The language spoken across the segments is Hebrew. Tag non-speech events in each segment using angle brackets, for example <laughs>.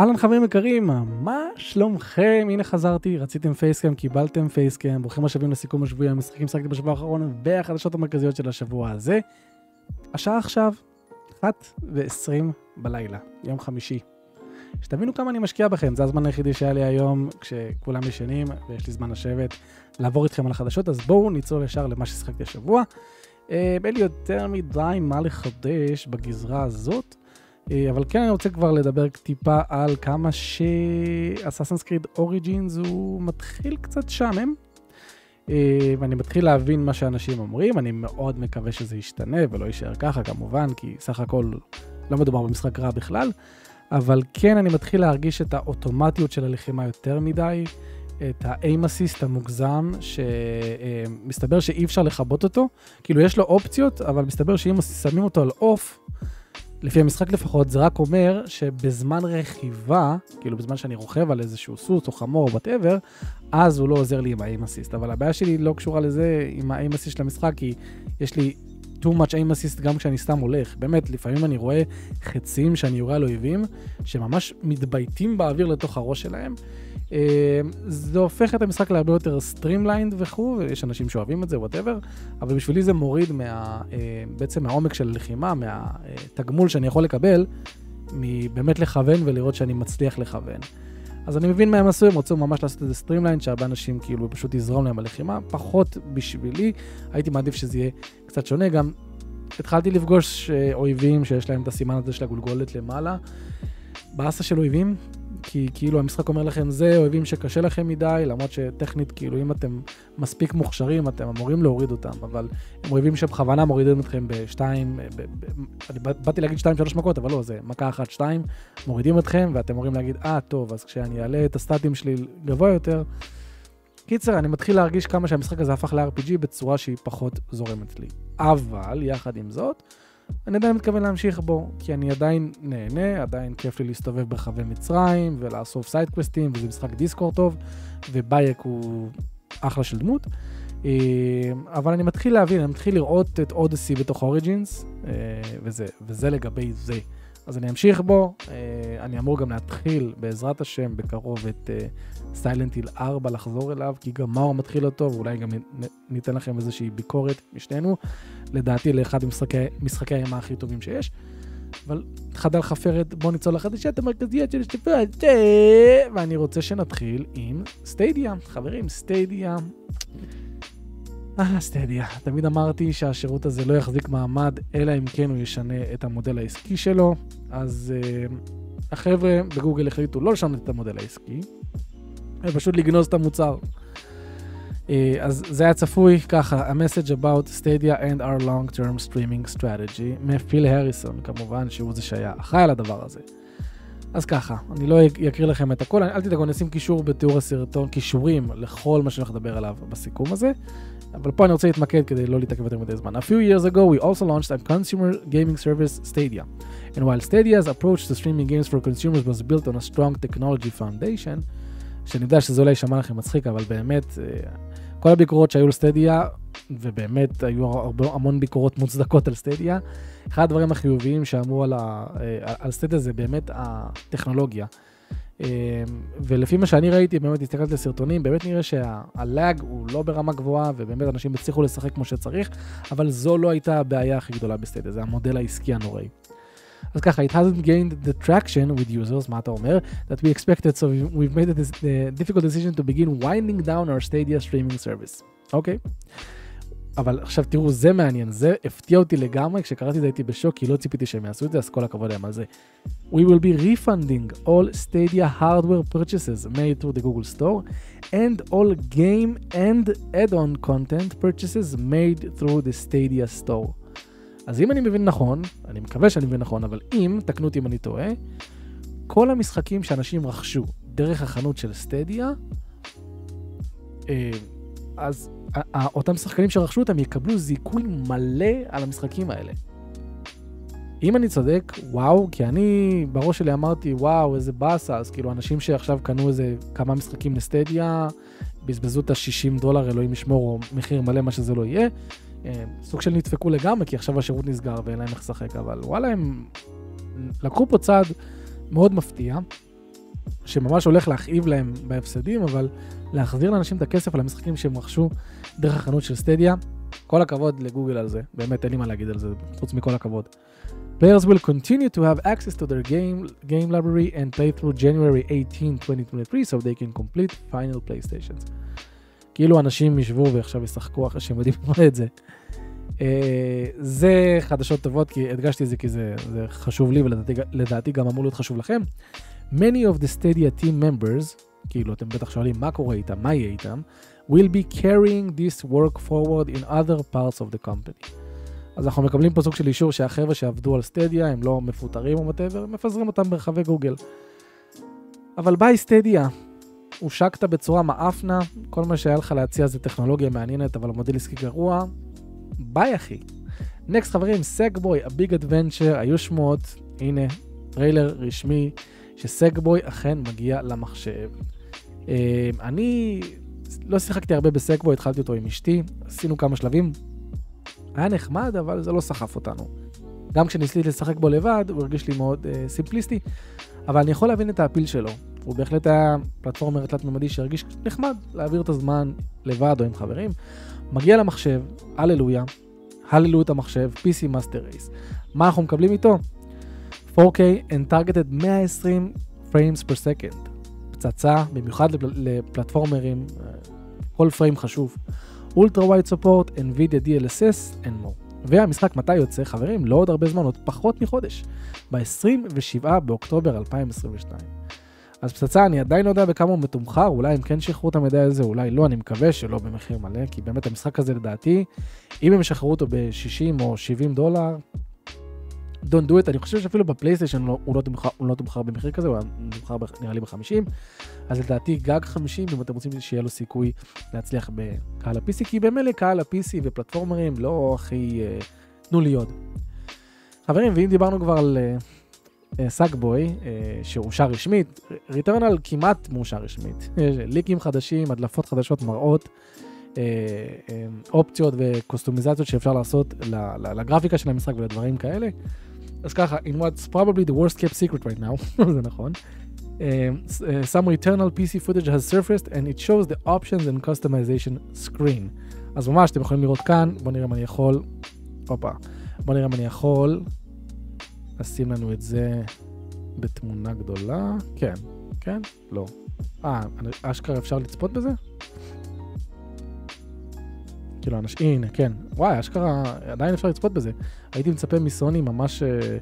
אהלן חברים יקרים, מה שלומכם? הנה חזרתי, רציתם פייסקאם, קיבלתם פייסקאם, ברוכים השבים לסיכום השבועי, המשחקים שחקתי בשבוע האחרון והחדשות המרכזיות של השבוע הזה. השעה עכשיו, 1 ו-20 בלילה, יום חמישי. שתבינו כמה אני משקיע בכם, זה הזמן היחידי שהיה לי היום כשכולם ישנים ויש לי זמן לשבת לעבור איתכם על החדשות, אז בואו נצלול ישר למה ששיחקתי השבוע. אה, אין לי יותר מדי מה לחדש בגזרה הזאת. אה, אבל כן אני רוצה כבר לדבר טיפה על כמה שאססנס קריד אוריג'ינס הוא מתחיל קצת שעמם. אה, ואני מתחיל להבין מה שאנשים אומרים, אני מאוד מקווה שזה ישתנה ולא יישאר ככה כמובן, כי סך הכל לא מדובר במשחק רע בכלל, אבל כן אני מתחיל להרגיש את האוטומטיות של הלחימה יותר מדי, את האיים אסיסט המוגזם, שמסתבר שאי אפשר לכבות אותו, כאילו יש לו אופציות, אבל מסתבר שאם שמים אותו על off, לפי המשחק לפחות, זה רק אומר שבזמן רכיבה, כאילו בזמן שאני רוכב על איזשהו סוס או חמור או whatever, אז הוא לא עוזר לי עם ה aim assist. אבל הבעיה שלי לא קשורה לזה עם ה aim assist של המשחק, כי יש לי too much aim assist גם כשאני סתם הולך. באמת, לפעמים אני רואה חצים שאני יורה על אויבים, שממש מתבייתים באוויר לתוך הראש שלהם. אה, זה הופך את המשחק להרבה יותר streamlined וכו', ויש אנשים שאוהבים את זה, whatever, אבל בשבילי זה מוריד מה, אה, בעצם מהעומק של הלחימה, מהתגמול שאני יכול לקבל, מבאמת לכוון ולראות שאני מצליח לכוון. אז אני מבין מה הם עשו, הם רצו ממש לעשות איזה streamline, שהרבה אנשים כאילו פשוט יזרום להם בלחימה, פחות בשבילי, הייתי מעדיף שזה יהיה קצת שונה, גם התחלתי לפגוש אה, אויבים שיש להם את הסימן הזה של הגולגולת למעלה. באסה של אויבים, כי כאילו המשחק אומר לכם, זה אויבים שקשה לכם מדי, למרות שטכנית, כאילו, אם אתם מספיק מוכשרים, אתם אמורים להוריד אותם, אבל הם אויבים שבכוונה מורידים אתכם בשתיים, ב, ב, אני באתי להגיד שתיים, שלוש מכות, אבל לא, זה מכה אחת, שתיים, מורידים אתכם, ואתם אמורים להגיד, אה, טוב, אז כשאני אעלה את הסטטים שלי גבוה יותר, קיצר, אני מתחיל להרגיש כמה שהמשחק הזה הפך ל-RPG בצורה שהיא פחות זורמת לי. אבל, יחד עם זאת, אני עדיין מתכוון להמשיך בו, כי אני עדיין נהנה, עדיין כיף לי להסתובב ברחבי מצרים ולאסוף סיידקווסטים, וזה משחק דיסקור טוב, ובייק הוא אחלה של דמות. אה, אבל אני מתחיל להבין, אני מתחיל לראות את אודסי בתוך אוריג'ינס, אה, וזה, וזה לגבי זה. אז אני אמשיך בו, אה, אני אמור גם להתחיל בעזרת השם בקרוב את סיילנט היל 4 לחזור אליו, כי גם מאור מתחיל אותו, ואולי גם ניתן לכם איזושהי ביקורת משנינו, לדעתי לאחד ממשחקי האימה הכי טובים שיש. אבל חדל חפרת, בואו ניצול לחדשות המרכזיות של השבוע ואני רוצה שנתחיל עם סטיידיה. חברים, סטיידיה. אה, סטדיה. תמיד אמרתי שהשירות הזה לא יחזיק מעמד, אלא אם כן הוא ישנה את המודל העסקי שלו. אז uh, החבר'ה בגוגל החליטו לא לשנות את המודל העסקי, ופשוט לגנוז את המוצר. אה, אז זה היה צפוי ככה, a message about Stadia and our long-term streaming strategy מפיל הריסון, כמובן שהוא זה שהיה אחראי על הדבר הזה. אז ככה, אני לא אקריא לכם את הכל, אל תדאגו, אני אשים קישור בתיאור הסרטון, קישורים לכל מה שאני הולך לדבר עליו בסיכום הזה, אבל פה אני רוצה להתמקד כדי לא להתעכב יותר מדי זמן. A few years ago we also launched a consumer gaming service Stadia. And while Stadia's approach to streaming games for consumers was built on a strong technology foundation, שאני יודע שזה אולי יישמע לכם מצחיק, אבל באמת, אה, כל הביקורות שהיו לסטדיה, ובאמת היו הרבה, המון ביקורות מוצדקות על סטדיה, אחד הדברים החיוביים שאמרו על, ה, אה, על סטדיה זה באמת הטכנולוגיה. אה, ולפי מה שאני ראיתי, באמת הסתכלתי לסרטונים, באמת נראה שהלאג הוא לא ברמה גבוהה, ובאמת אנשים הצליחו לשחק כמו שצריך, אבל זו לא הייתה הבעיה הכי גדולה בסטדיה, זה המודל העסקי הנוראי. אז ככה, it hasn't gained the traction with users, מה אתה אומר? That we expected, so we've made a difficult decision to begin winding down our Stadia streaming service. אוקיי? Okay. אבל עכשיו תראו, זה מעניין, זה הפתיע אותי לגמרי, כשקראתי את זה הייתי בשוק, כי לא ציפיתי שהם יעשו את זה, אז כל הכבוד להם על זה. We will be refunding all Stadia hardware purchases made through the Google Store, and all game and add-on content purchases made through the Stadia Store. אז אם אני מבין נכון, אני מקווה שאני מבין נכון, אבל אם, תקנו אותי אם אני טועה, כל המשחקים שאנשים רכשו דרך החנות של סטדיה, אה, אז אותם שחקנים שרכשו אותם יקבלו זיכוי מלא על המשחקים האלה. אם אני צודק, וואו, כי אני בראש שלי אמרתי, וואו, איזה באסה, אז כאילו אנשים שעכשיו קנו איזה כמה משחקים לסטדיה, בזבזו את ה-60 דולר, אלוהים ישמור, או מחיר מלא, מה שזה לא יהיה, אה, סוג של נדפקו לגמרי, כי עכשיו השירות נסגר ואין להם איך לשחק, אבל וואלה, הם לקחו פה צעד מאוד מפתיע, שממש הולך להכאיב להם בהפסדים, אבל להחזיר לאנשים את הכסף על המשחקים שהם רכשו דרך החנות של סטדיה. כל הכבוד לגוגל על זה, באמת אין לי מה להגיד על זה, חוץ מכל הכבוד. Players will continue to have access to their game, game library and play through January 18, 2023, so they can complete final playstations. כאילו אנשים ישבו ועכשיו ישחקו אחרי שהם יודעים ללמוד את זה. Uh, זה חדשות טובות, כי הדגשתי את זה כי זה, זה חשוב לי ולדעתי גם אמור להיות חשוב לכם. Many of the Stadia team members, כאילו אתם בטח שואלים מה קורה איתם, מה יהיה איתם, will be carrying this work forward in other parts of the company. אז אנחנו מקבלים פה סוג של אישור שהחבר'ה שעבדו על Stadia הם לא מפוטרים או whatever, מפזרים אותם ברחבי גוגל. אבל ביי Stadia, הושקת בצורה מאפנה, כל מה שהיה לך להציע זה טכנולוגיה מעניינת, אבל המודל עסקי גרוע, ביי אחי. next חברים, Sackboy, A Big Adventure, היו שמועות, הנה, טריילר רשמי, ש Sackboy אכן מגיע למחשב. אה, אני לא שיחקתי הרבה ב Sackboy, התחלתי אותו עם אשתי, עשינו כמה שלבים, היה נחמד, אבל זה לא סחף אותנו. גם כשניסיתי לשחק בו לבד, הוא הרגיש לי מאוד uh, סימפליסטי, אבל אני יכול להבין את ה appeal שלו. הוא בהחלט היה פלטפורמר תלת-ממדי שהרגיש נחמד להעביר את הזמן לבד או עם חברים. מגיע למחשב, הללויה, הללו את המחשב, PC Master Race. מה אנחנו מקבלים איתו? 4K and targeted 120 frames per second. פצצה, במיוחד לפל... לפלטפורמרים, אה, כל פריים חשוב. אולטרה ווייד סופורט, NVIDIA DLSS and more. והמשחק מתי יוצא? חברים, לא עוד הרבה זמן, עוד פחות מחודש. ב-27 באוקטובר 2022. אז פצצה, אני עדיין לא יודע בכמה הוא מתומחר, אולי הם כן שחררו את המידע הזה, אולי לא, אני מקווה שלא במחיר מלא, כי באמת המשחק הזה לדעתי, אם הם ישחררו אותו ב-60 או 70 דולר, Don't do it, אני חושב שאפילו בפלייסטיישן לא, הוא לא תומחר, הוא לא תומחר במחיר כזה, הוא היה תומחר נראה לי ב-50, אז לדעתי גג 50 אם אתם רוצים שיהיה לו סיכוי להצליח בקהל ה-PC, כי במילא קהל ה-PC ופלטפורמרים לא הכי uh, תנו לי עוד. חברים, ואם דיברנו כבר על סאגבוי, uh, שאושר רשמית, ריטרנל כמעט מאושר רשמית. <laughs> ליקים חדשים, הדלפות חדשות מראות. אופציות וקוסטומיזציות שאפשר לעשות לגרפיקה של המשחק ולדברים כאלה. אז ככה, in what's probably the worst kept secret right now, <laughs> זה נכון. Um, uh, some eternal PC footage has surfaced and it shows the options and customization screen. אז ממש אתם יכולים לראות כאן, בואו נראה אם אני יכול, הופה, בואו נראה אם אני יכול לשים לנו את זה בתמונה גדולה, כן, כן, לא. אה, אשכרה אפשר לצפות בזה? כאילו אנשים, הנה, כן, וואי, אשכרה, עדיין אפשר לצפות בזה. הייתי מצפה מסוני ממש, אה,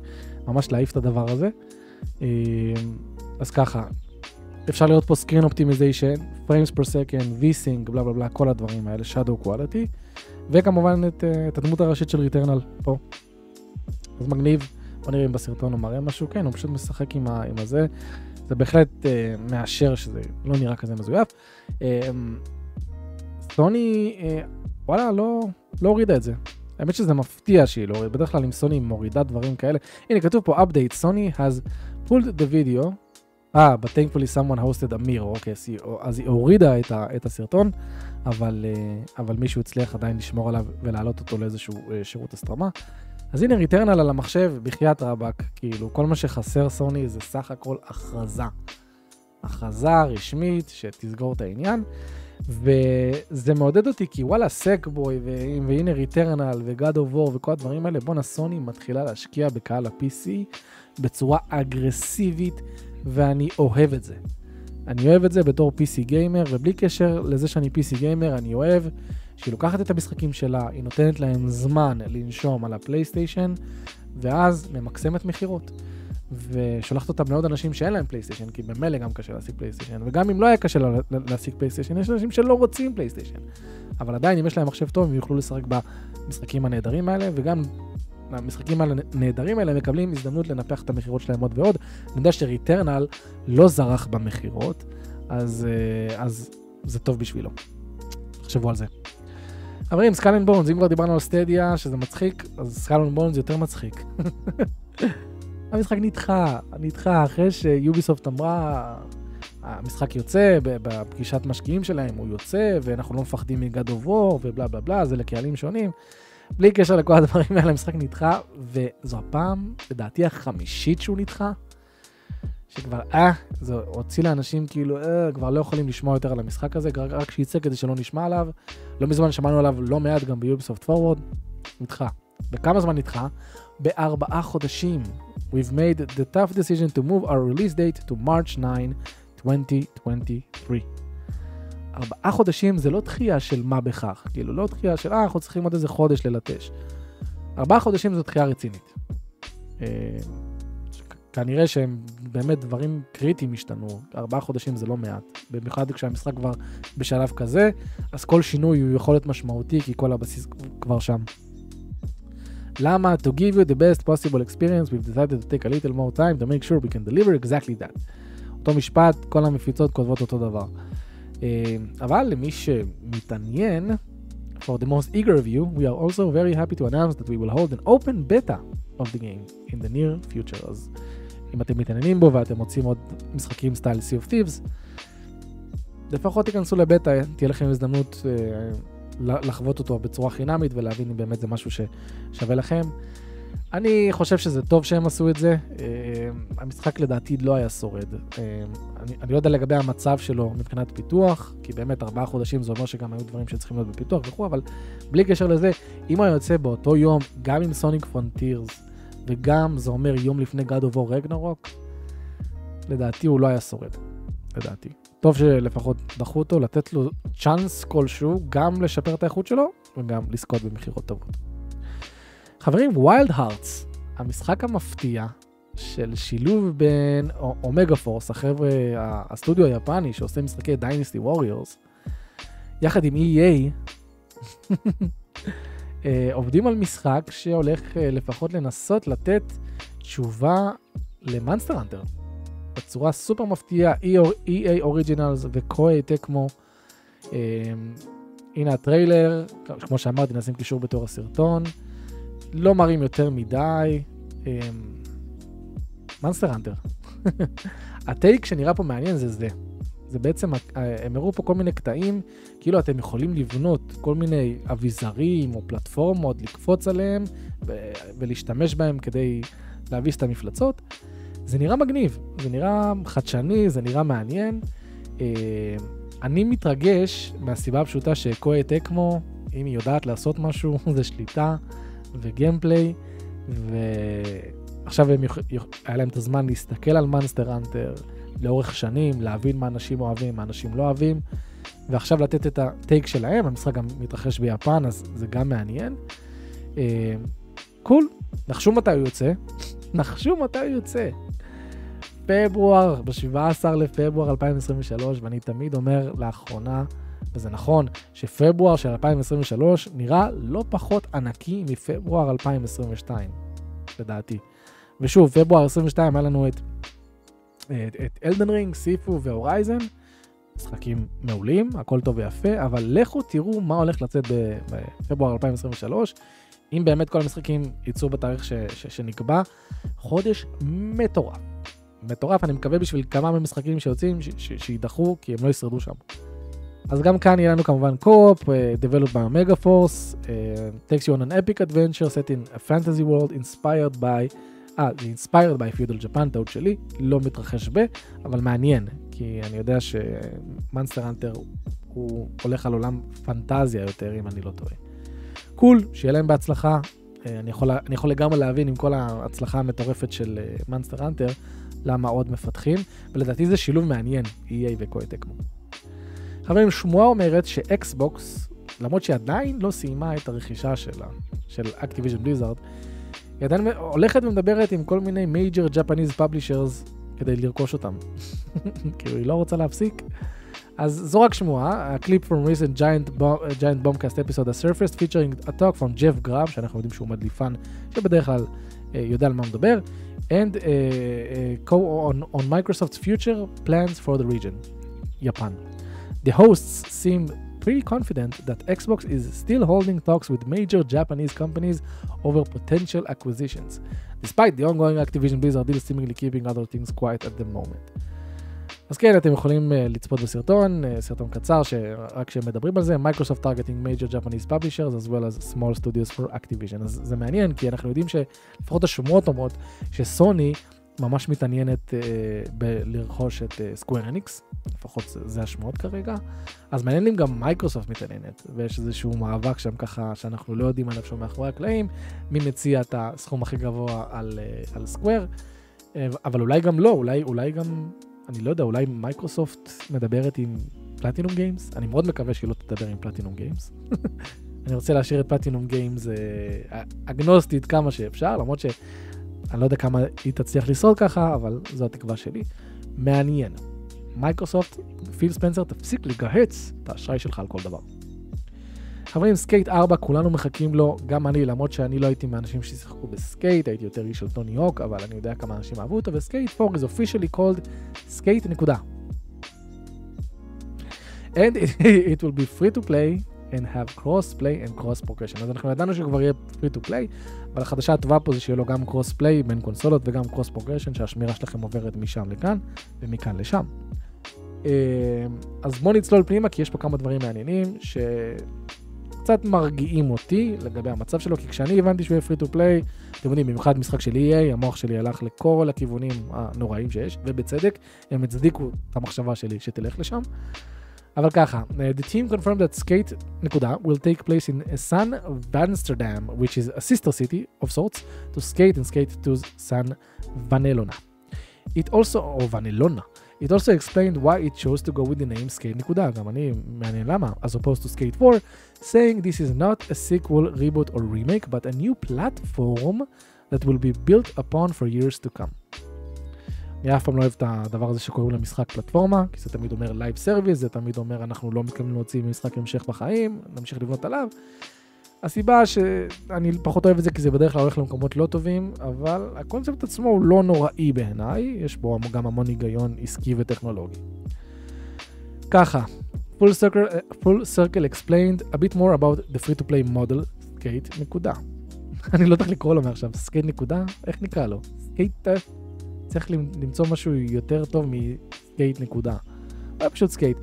ממש להעיף את הדבר הזה. אה, אז ככה, אפשר לראות פה screen optimization, frames per second, v-sync, בלה בלה בלה, כל הדברים האלה, shadow quality, וכמובן את, אה, את הדמות הראשית של ריטרנל פה. אז מגניב, בוא נראה אם בסרטון הוא מראה משהו, כן, הוא פשוט משחק עם, ה, עם הזה. זה בהחלט אה, מאשר שזה לא נראה כזה מזויף. אה, סוני אה, וואלה, לא, לא הורידה את זה. האמת שזה מפתיע שהיא לא הורידה, בדרך כלל עם סוני מורידה דברים כאלה. הנה, כתוב פה update, סוני has pulled the video, אה, but thankfully someone hosted אמיר, אוקיי, אז היא הורידה את, ה, את הסרטון, אבל, אה, אבל מישהו הצליח עדיין לשמור עליו ולהעלות אותו לאיזשהו אה, שירות הסטרמה. אז הנה ריטרנל על המחשב, בחייאת רבאק, כאילו, כל מה שחסר סוני זה סך הכל הכרזה. הכרזה רשמית שתסגור את העניין. וזה מעודד אותי כי וואלה Sackboy והנה Returnal ו God of War וכל הדברים האלה בואנה סוני מתחילה להשקיע בקהל ה-PC בצורה אגרסיבית ואני אוהב את זה. אני אוהב את זה בתור PC gamer ובלי קשר לזה שאני PC gamer אני אוהב שהיא לוקחת את המשחקים שלה, היא נותנת להם זמן לנשום על הפלייסטיישן ואז ממקסמת מכירות. ושולחת אותם לעוד אנשים שאין להם פלייסטיישן, כי במילא גם קשה להשיג פלייסטיישן, וגם אם לא היה קשה להשיג פלייסטיישן, יש אנשים שלא רוצים פלייסטיישן. אבל עדיין, אם יש להם מחשב טוב, הם יוכלו לשחק במשחקים הנהדרים האלה, וגם המשחקים הנהדרים האלה מקבלים הזדמנות לנפח את המכירות שלהם עוד ועוד. אני יודע ש Returnal לא זרח במכירות, אז, אה, אז זה טוב בשבילו. תחשבו על זה. חברים, Skull and Bones, אם כבר דיברנו על Stadia, שזה מצחיק, אז Skull and Bones יותר מצחיק. <laughs> המשחק נדחה, נדחה אחרי שיוביסופט אמרה, המשחק יוצא בפגישת משקיעים שלהם, הוא יוצא, ואנחנו לא מפחדים מגד אובור, ובלה בלה בלה, זה לקהלים שונים. בלי קשר לכל הדברים האלה, המשחק נדחה, וזו הפעם, לדעתי, החמישית שהוא נדחה. שכבר, אה, זה הוציא לאנשים כאילו, אה, כבר לא יכולים לשמוע יותר על המשחק הזה, רק, רק שיצא כדי שלא נשמע עליו. לא מזמן שמענו עליו לא מעט גם ביוביסופט פורוורד, נדחה. בכמה זמן נדחה? בארבעה חודשים. We've made the tough decision to move our release date to March 9, 2023. ארבעה חודשים זה לא דחייה של מה בכך, כאילו לא דחייה של אה, אנחנו צריכים עוד איזה חודש ללטש. ארבעה חודשים זו דחייה רצינית. אה, כנראה שהם באמת דברים קריטיים השתנו, ארבעה חודשים זה לא מעט, במיוחד כשהמשחק כבר בשלב כזה, אז כל שינוי הוא יכול להיות משמעותי כי כל הבסיס כבר שם. למה? To give you the best possible experience, we've decided to take a little more time to make sure we can deliver exactly that. אותו משפט, כל המפיצות כותבות אותו דבר. אבל למי שמתעניין, for the most eager of you, we are also very happy to announce that we will hold an open beta of the game in the near future. אז אם אתם מתעניינים בו ואתם מוצאים עוד משחקים style Sea of Thieves, לפחות תיכנסו לבטא, תהיה לכם הזדמנות לחוות אותו בצורה חינמית ולהבין אם באמת זה משהו ששווה לכם. אני חושב שזה טוב שהם עשו את זה. Uh, המשחק לדעתי לא היה שורד. Uh, אני, אני לא יודע לגבי המצב שלו מבחינת פיתוח, כי באמת ארבעה חודשים זה אומר שגם היו דברים שצריכים להיות בפיתוח וכו', אבל בלי קשר לזה, אם הוא יוצא באותו יום, גם עם Sonic Frontiers, וגם זה אומר יום לפני God of War רגנרוק, לדעתי הוא לא היה שורד. לדעתי. טוב שלפחות דחו אותו, לתת לו צ'אנס כלשהו, גם לשפר את האיכות שלו, וגם לזכות במכירות טובות. חברים, ויילד הארטס, המשחק המפתיע של שילוב בין אומגה פורס, החבר'ה, הסטודיו היפני שעושה משחקי דיינסטי ווריורס, יחד עם EA, <laughs> אה, עובדים על משחק שהולך אה, לפחות לנסות לתת תשובה ל Monster Hunter. בצורה סופר מפתיעה, EA Originals ו Koei Tecmo. הנה הטריילר, כמו שאמרתי, נשים קישור בתיאור הסרטון. לא מראים יותר מדי. Monster Hunter. <laughs> ה take שנראה פה מעניין זה זה. זה בעצם, הם הראו פה כל מיני קטעים, כאילו אתם יכולים לבנות כל מיני אביזרים או פלטפורמות, לקפוץ עליהם ולהשתמש בהם כדי להביס את המפלצות. זה נראה מגניב, זה נראה חדשני, זה נראה מעניין. אני מתרגש מהסיבה הפשוטה שקואה אקמו, אם היא יודעת לעשות משהו, <laughs> זה שליטה. וגיימפליי, ועכשיו הם. היה להם את הזמן להסתכל על מאנסטר אנטר לאורך שנים, להבין מה אנשים אוהבים, מה אנשים לא אוהבים, ועכשיו לתת את הטייק שלהם, המשחק גם מתרחש ביפן, אז זה גם מעניין. אה, קול, נחשו מתי הוא יוצא, <laughs> נחשו מתי הוא יוצא. פברואר, ב-17 לפברואר 2023, ואני תמיד אומר לאחרונה, וזה נכון שפברואר של 2023 נראה לא פחות ענקי מפברואר 2022, לדעתי. ושוב, פברואר 22 היה לנו את, את, אלדן רינג, סיפו והורייזן, משחקים מעולים, הכל טוב ויפה, אבל לכו תראו מה הולך לצאת בפברואר 2023. אם באמת כל המשחקים יצאו בתאריך ש, ש, שנקבע, חודש מטורף. מטורף, אני מקווה בשביל כמה מהמשחקים שיוצאים שידחו, כי הם לא ישרדו שם. אז גם כאן יהיה לנו כמובן קו-אופ, uh, developed by Omega Force, uh, takes you on an epic adventure set in a fantasy world inspired by, אה, uh, inspired by feudal Japan, טעות שלי, לא מתרחש ב, אבל מעניין, כי אני יודע ש Monster Hunter הוא הולך על עולם פנטזיה יותר, אם אני לא טועה. cool, cool, שיהיה להם בהצלחה. Uh, אני, יכול, אני יכול לגמרי להבין עם כל ההצלחה המטורפת של Monster uh, Hunter, למה עוד מפתחים, ולדעתי זה שילוב מעניין, EA ו Koei Tecmo. חברים, שמועה אומרת שאקסבוקס, למרות שהיא עדיין לא סיימה את הרכישה שלה, של Activision Blizzard, היא עדיין הולכת ומדברת עם כל מיני major Japanese publishers כדי לרכוש אותם. <laughs> כאילו, היא לא רוצה להפסיק. אז זו רק שמועה, הקליפ from recent giant, bomb, giant bombcast episode a surfaced featuring a talk from Jeff Grab, שאנחנו יודעים שהוא מדליפן, שבדרך כלל uh, יודע על מה מדבר, and uh, uh, co on, on Microsoft's future plans for the region, Japan. The hosts seem pretty confident that Xbox is still holding talks with major Japanese companies over potential acquisitions, despite the ongoing Activision Blizzard deal seemingly keeping other things quiet at the moment. אז כן, אתם יכולים uh, לצפות בסרטון, uh, סרטון קצר, שרק כשהם מדברים על זה, Microsoft targeting major Japanese publishers as well as small studios for Activision. אז זה מעניין, כי אנחנו יודעים שלפחות השומרות אומרות שסוני ממש מתעניינת אה, בלרכוש את אה, Square Enix, לפחות זה, זה השמועות כרגע. אז מעניין אם גם מייקרוסופט מתעניינת, ויש איזשהו מאבק שם ככה שאנחנו לא יודעים עליו שהוא מאחורי הקלעים, מי מציע את הסכום הכי גבוה על, אה, על Square, אבל אולי גם לא, אולי, אולי גם, אני לא יודע, אולי מייקרוסופט מדברת עם Platinum Games? אני מאוד מקווה שהיא לא תדבר עם Platinum Games. <laughs> אני רוצה להשאיר את Platinum Games אה, אגנוסטית כמה שאפשר, למרות שאני לא יודע כמה היא תצליח לשרוד ככה, אבל זו התקווה שלי. מעניין. מייקרוסופט, פיל ספנסר, תפסיק לגהץ את האשראי שלך על כל דבר. חברים, Skate 4, כולנו מחכים לו, גם אני, למרות שאני לא הייתי מהאנשים ששיחקו ב Skate, הייתי יותר איש של טוני הוק, אבל אני יודע כמה אנשים אהבו אותו, ו Skate 4 is officially called Skate נקודה. And <laughs> it, will be free to play and have cross play and cross progression. אז אנחנו ידענו שכבר יהיה free to play, אבל החדשה הטובה פה זה שיהיה לו גם cross play בין קונסולות וגם cross progression, שהשמירה שלכם עוברת משם לכאן ומכאן לשם. אז בואו נצלול פנימה, כי יש פה כמה דברים מעניינים שקצת מרגיעים אותי לגבי המצב שלו, כי כשאני הבנתי שהוא יהיה free to play, אתם יודעים, במיוחד משחק של EA, המוח שלי הלך לכל הכיוונים הנוראים שיש, ובצדק, הם הצדיקו את המחשבה שלי שתלך לשם. אבל ככה, the team confirmed that skate נקודה will take place in San Vansterdam, which is a sister city of sorts, to skate and skate to San Vanelona. It also, או Vanelona, it also explained why it chose to go with the name skate נקודה, גם אני מעניין למה, as opposed to skate 4, saying this is not a sequel, reboot or remake, but a new platform that will be built upon for years to come. אני אף פעם לא אוהב את הדבר הזה שקוראים למשחק פלטפורמה, כי זה תמיד אומר לייב סרוויס, זה תמיד אומר אנחנו לא מתכוונים להוציא משחק המשך בחיים, נמשיך לבנות עליו. הסיבה שאני פחות אוהב את זה כי זה בדרך כלל הולך למקומות לא טובים, אבל הקונספט עצמו הוא לא נוראי בעיניי, יש בו גם המון היגיון עסקי וטכנולוגי. ככה, full circle, full circle explained a bit more about the free to play model, Skate נקודה. <laughs> אני לא יודע לקרוא לו מעכשיו, Skate נקודה? איך נקרא לו? Skate... צריך למצוא משהו יותר טוב מ Skate נקודה. פשוט Skate.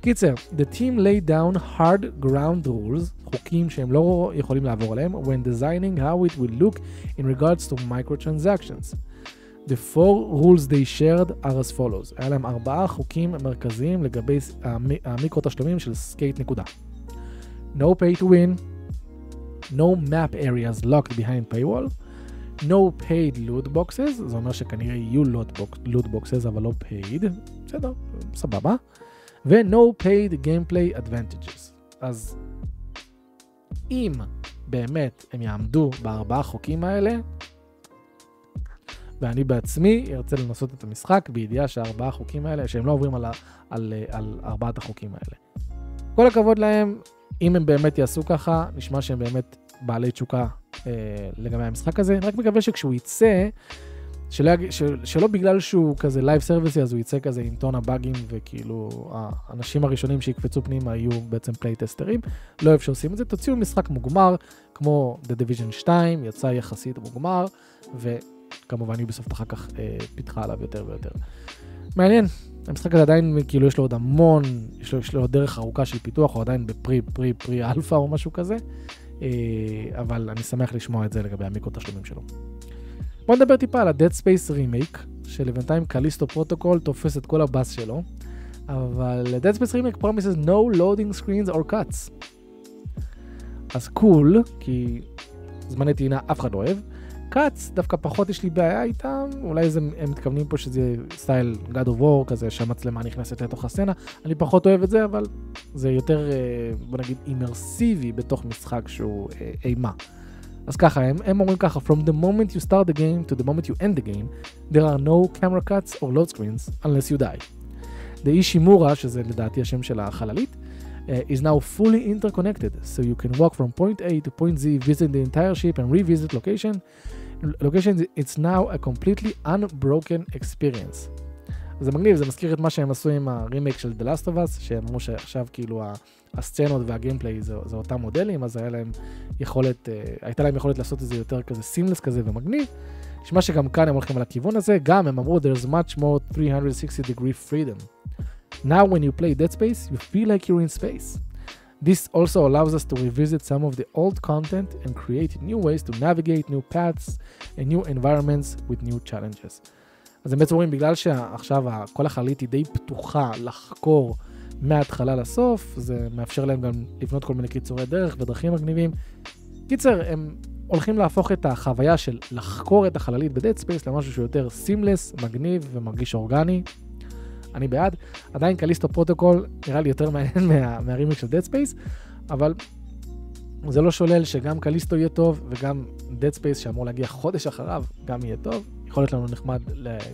קיצר, the team laid down hard ground rules, חוקים שהם לא יכולים לעבור עליהם, when designing how it will look in regards to microtransactions. The four rules they shared are as follows. היה להם ארבעה חוקים מרכזיים לגבי המיקרו תשלומים של סקייט נקודה. No pay to win, no map areas locked behind paywall, no paid loot boxes, זה אומר שכנראה יהיו loot boxes אבל לא paid, בסדר, סבבה. ו-no paid gameplay advantages. אז אם באמת הם יעמדו בארבעה חוקים האלה, ואני בעצמי ארצה לנסות את המשחק בידיעה שהארבעה חוקים האלה, שהם לא עוברים על, על, על ארבעת החוקים האלה. כל הכבוד להם, אם הם באמת יעשו ככה, נשמע שהם באמת בעלי תשוקה אה, לגבי המשחק הזה. רק מקווה שכשהוא יצא, שלא, של, שלא בגלל שהוא כזה live service י, אז הוא יצא כזה עם טון הבאגים, וכאילו האנשים הראשונים שיקפצו פנימה יהיו בעצם playtester ים. לא אוהב שעושים את זה, תוציאו משחק מוגמר, כמו The Division 2, יצא יחסית מוגמר, וכמובן Ubisoft אחר כך אה, פיתחה עליו יותר ויותר. מעניין, המשחק הזה עדיין, כאילו יש לו עוד המון, יש לו, יש לו עוד דרך ארוכה של פיתוח, הוא עדיין ב pre pre pre alpha או משהו כזה. אה, אבל אני שמח לשמוע את זה לגבי המיקרו תשלומים שלו. בוא נדבר טיפה על ה-Dead Space Remake, שלבינתיים Callisto Protocol תופס את כל הבאס שלו, אבל Dead Space Remake promises no loading screens or cuts. אז cool, cool, כי זמני טעינה אף אחד לא אוהב. cuts, דווקא פחות יש לי בעיה איתם, אולי זה, הם מתכוונים פה שזה סטייל God of War כזה, שהמצלמה נכנסת לתוך הסצנה, אני פחות אוהב את זה, אבל זה יותר, אה, בוא נגיד, אימרסיבי בתוך משחק שהוא אה, אימה. אז ככה, הם, הם אומרים ככה, From the moment you start the game to the moment you end the game, there are no camera cuts or load screens unless you die. The אישימורה, שזה לדעתי השם של החללית, uh, is now fully interconnected, so you can walk from point A to point Z, visit the entire ship and revisit location. Location, it's now a completely unbroken experience. זה מגניב, זה מזכיר את מה שהם עשו עם הרימייק של The Last of Us, שהם אמרו שעכשיו כאילו הסצנות והגיימפליי זה, זה אותם מודלים, אז היה להם יכולת, הייתה להם יכולת לעשות את זה יותר כזה סימלס כזה ומגניב. נשמע שגם כאן הם הולכים על הכיוון הזה, גם הם אמרו there's much more 360 degree freedom. Now when you play Dead Space, you feel like you're in space. This also allows us to revisit some of the old content and create new ways to navigate new paths and new environments with new challenges. אז הם בעצם אומרים, בגלל שעכשיו כל החללית היא די פתוחה לחקור מההתחלה לסוף, זה מאפשר להם גם לבנות כל מיני קיצורי דרך ודרכים מגניבים. קיצר, הם הולכים להפוך את החוויה של לחקור את החללית ב Dead Space למשהו שהוא יותר seamless, מגניב ומרגיש אורגני. אני בעד. עדיין Callisto Protocol נראה לי יותר מעניין מה, מהרימיק של Dead Space, אבל זה לא שולל שגם Callisto יהיה טוב וגם Dead Space שאמור להגיע חודש אחריו גם יהיה טוב. יכול להיות לנו נחמד,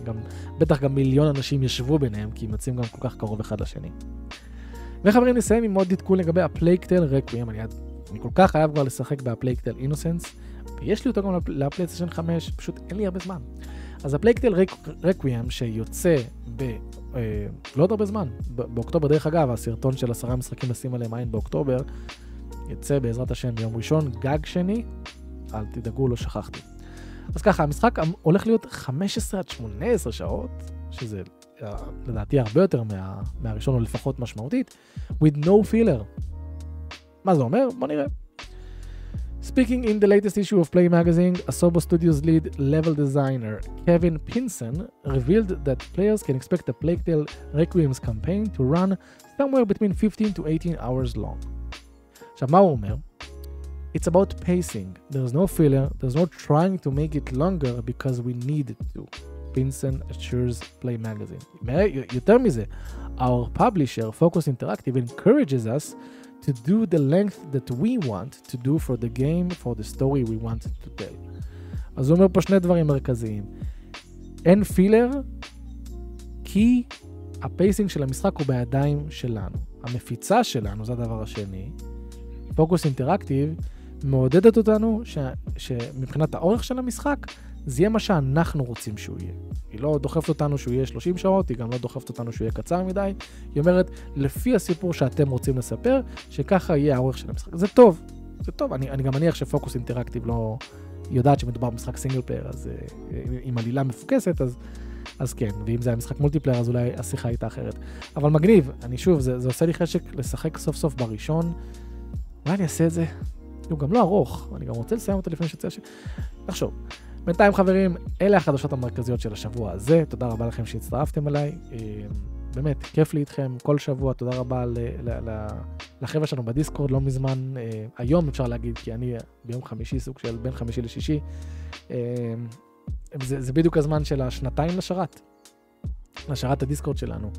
גם, בטח גם מיליון אנשים ישבו ביניהם כי הם יוצאים גם כל כך קרוב אחד לשני. וחברים נסיים עם עוד עדכון לגבי ה Plague Tale Requiem, אני, אני כל כך חייב כבר לשחק בה Plague Tale Innocence, ויש לי אותו גם לפלייסטיישן 5, פשוט אין לי הרבה זמן. אז ה Plague Tale Requiem שיוצא ב... אה, לא עוד הרבה זמן, באוקטובר, דרך אגב, הסרטון של עשרה משחקים לשים עליהם עין באוקטובר, יצא בעזרת השם ביום ראשון, גג שני, אל תדאגו, לא שכחתי. אז ככה, המשחק הולך להיות 15 עד 18 שעות, שזה אה, לדעתי הרבה יותר מה, מהראשון, או לפחות משמעותית, with no filler. מה זה אומר? בוא נראה. Speaking in the latest issue of Play Magazine, Asobo Studios lead level designer Kevin Pinson revealed that players can expect the Plague Tale Requiem's campaign to run somewhere between 15 to 18 hours long. עכשיו, מה הוא אומר? It's about pacing. There's no filler, there's no trying to make it longer because we need to. Pinson assures Play Magazine. יותר מזה, our publisher, Focus Interactive, encourages us to do the length that we want to do for the game, for the story we want to tell. אז הוא אומר פה שני דברים מרכזיים. אין filler, כי ה pacing של המשחק הוא בידיים שלנו. המפיצה שלנו, זה הדבר השני, Focus Interactive, מעודדת אותנו ש, שמבחינת האורך של המשחק, זה יהיה מה שאנחנו רוצים שהוא יהיה. היא לא דוחפת אותנו שהוא יהיה 30 שעות, היא גם לא דוחפת אותנו שהוא יהיה קצר מדי. היא אומרת, לפי הסיפור שאתם רוצים לספר, שככה יהיה האורך של המשחק. זה טוב, זה טוב. אני, אני גם מניח ש Focus Interactive לא... יודעת שמדובר במשחק single player, אז uh, עם עלילה מפוקסת, אז, אז כן, ואם זה היה משחק multiplayer, אז אולי השיחה הייתה אחרת. אבל מגניב, אני שוב, זה, זה עושה לי חשק לשחק סוף סוף בראשון. אולי אני אעשה את זה? הוא גם לא ארוך, אני גם רוצה לסיים אותו לפני שיוצא ש... נחשוב. בינתיים חברים, אלה החדשות המרכזיות של השבוע הזה, תודה רבה לכם שהצטרפתם אליי. אה, באמת, כיף לי איתכם כל שבוע, תודה רבה לחבר'ה שלנו ב Discord, לא מזמן, אה, היום אפשר להגיד, כי אני ביום חמישי, סוג של בין חמישי לשישי, אה, זה, זה בדיוק הזמן של השנתיים לשרת, לשרת הדיסקורד שלנו.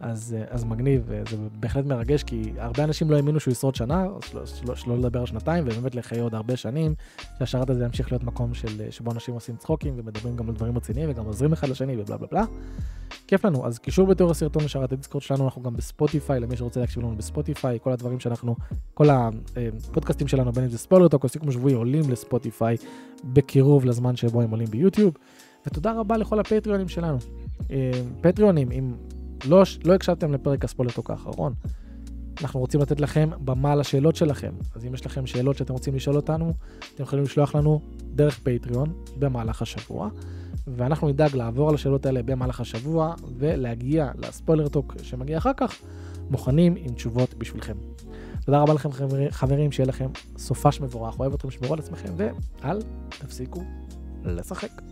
אז, אז מגניב, זה בהחלט מרגש, כי הרבה אנשים לא האמינו שהוא ישרוד שנה, שלא, שלא, שלא לדבר על שנתיים, ובאמת לחיי עוד הרבה שנים, שהשרת הזה ימשיך להיות מקום של, שבו אנשים עושים צחוקים ומדברים גם על דברים רציניים וגם עוזרים אחד לשני ובלה בלה בלה. כיף לנו, אז קישור בתיאור הסרטון לשרת הדיסקורד שלנו, אנחנו גם בספוטיפיי, למי שרוצה להקשיב לנו בספוטיפיי, כל הדברים שאנחנו, כל הפודקאסטים שלנו, בין אם זה Spoiler Talk או סיכום שבועי, עולים לספוטיפיי בקירוב לזמן שבו הם עולים ביוטיוב. ותודה רבה לכל הפטריונים שלנו. פטריונים, אם לא, לא הקשבתם לפרק ה Spoiler Talk האחרון. אנחנו רוצים לתת לכם במה לשאלות שלכם. אז אם יש לכם שאלות שאתם רוצים לשאול אותנו, אתם יכולים לשלוח לנו דרך Patreon במהלך השבוע, ואנחנו נדאג לעבור על השאלות האלה במהלך השבוע ולהגיע ל Spoiler Talk שמגיע אחר כך, מוכנים עם תשובות בשבילכם. תודה רבה לכם חברים, שיהיה לכם סופש מבורך, אוהב אתכם, שמרו על עצמכם, ואל תפסיקו לשחק.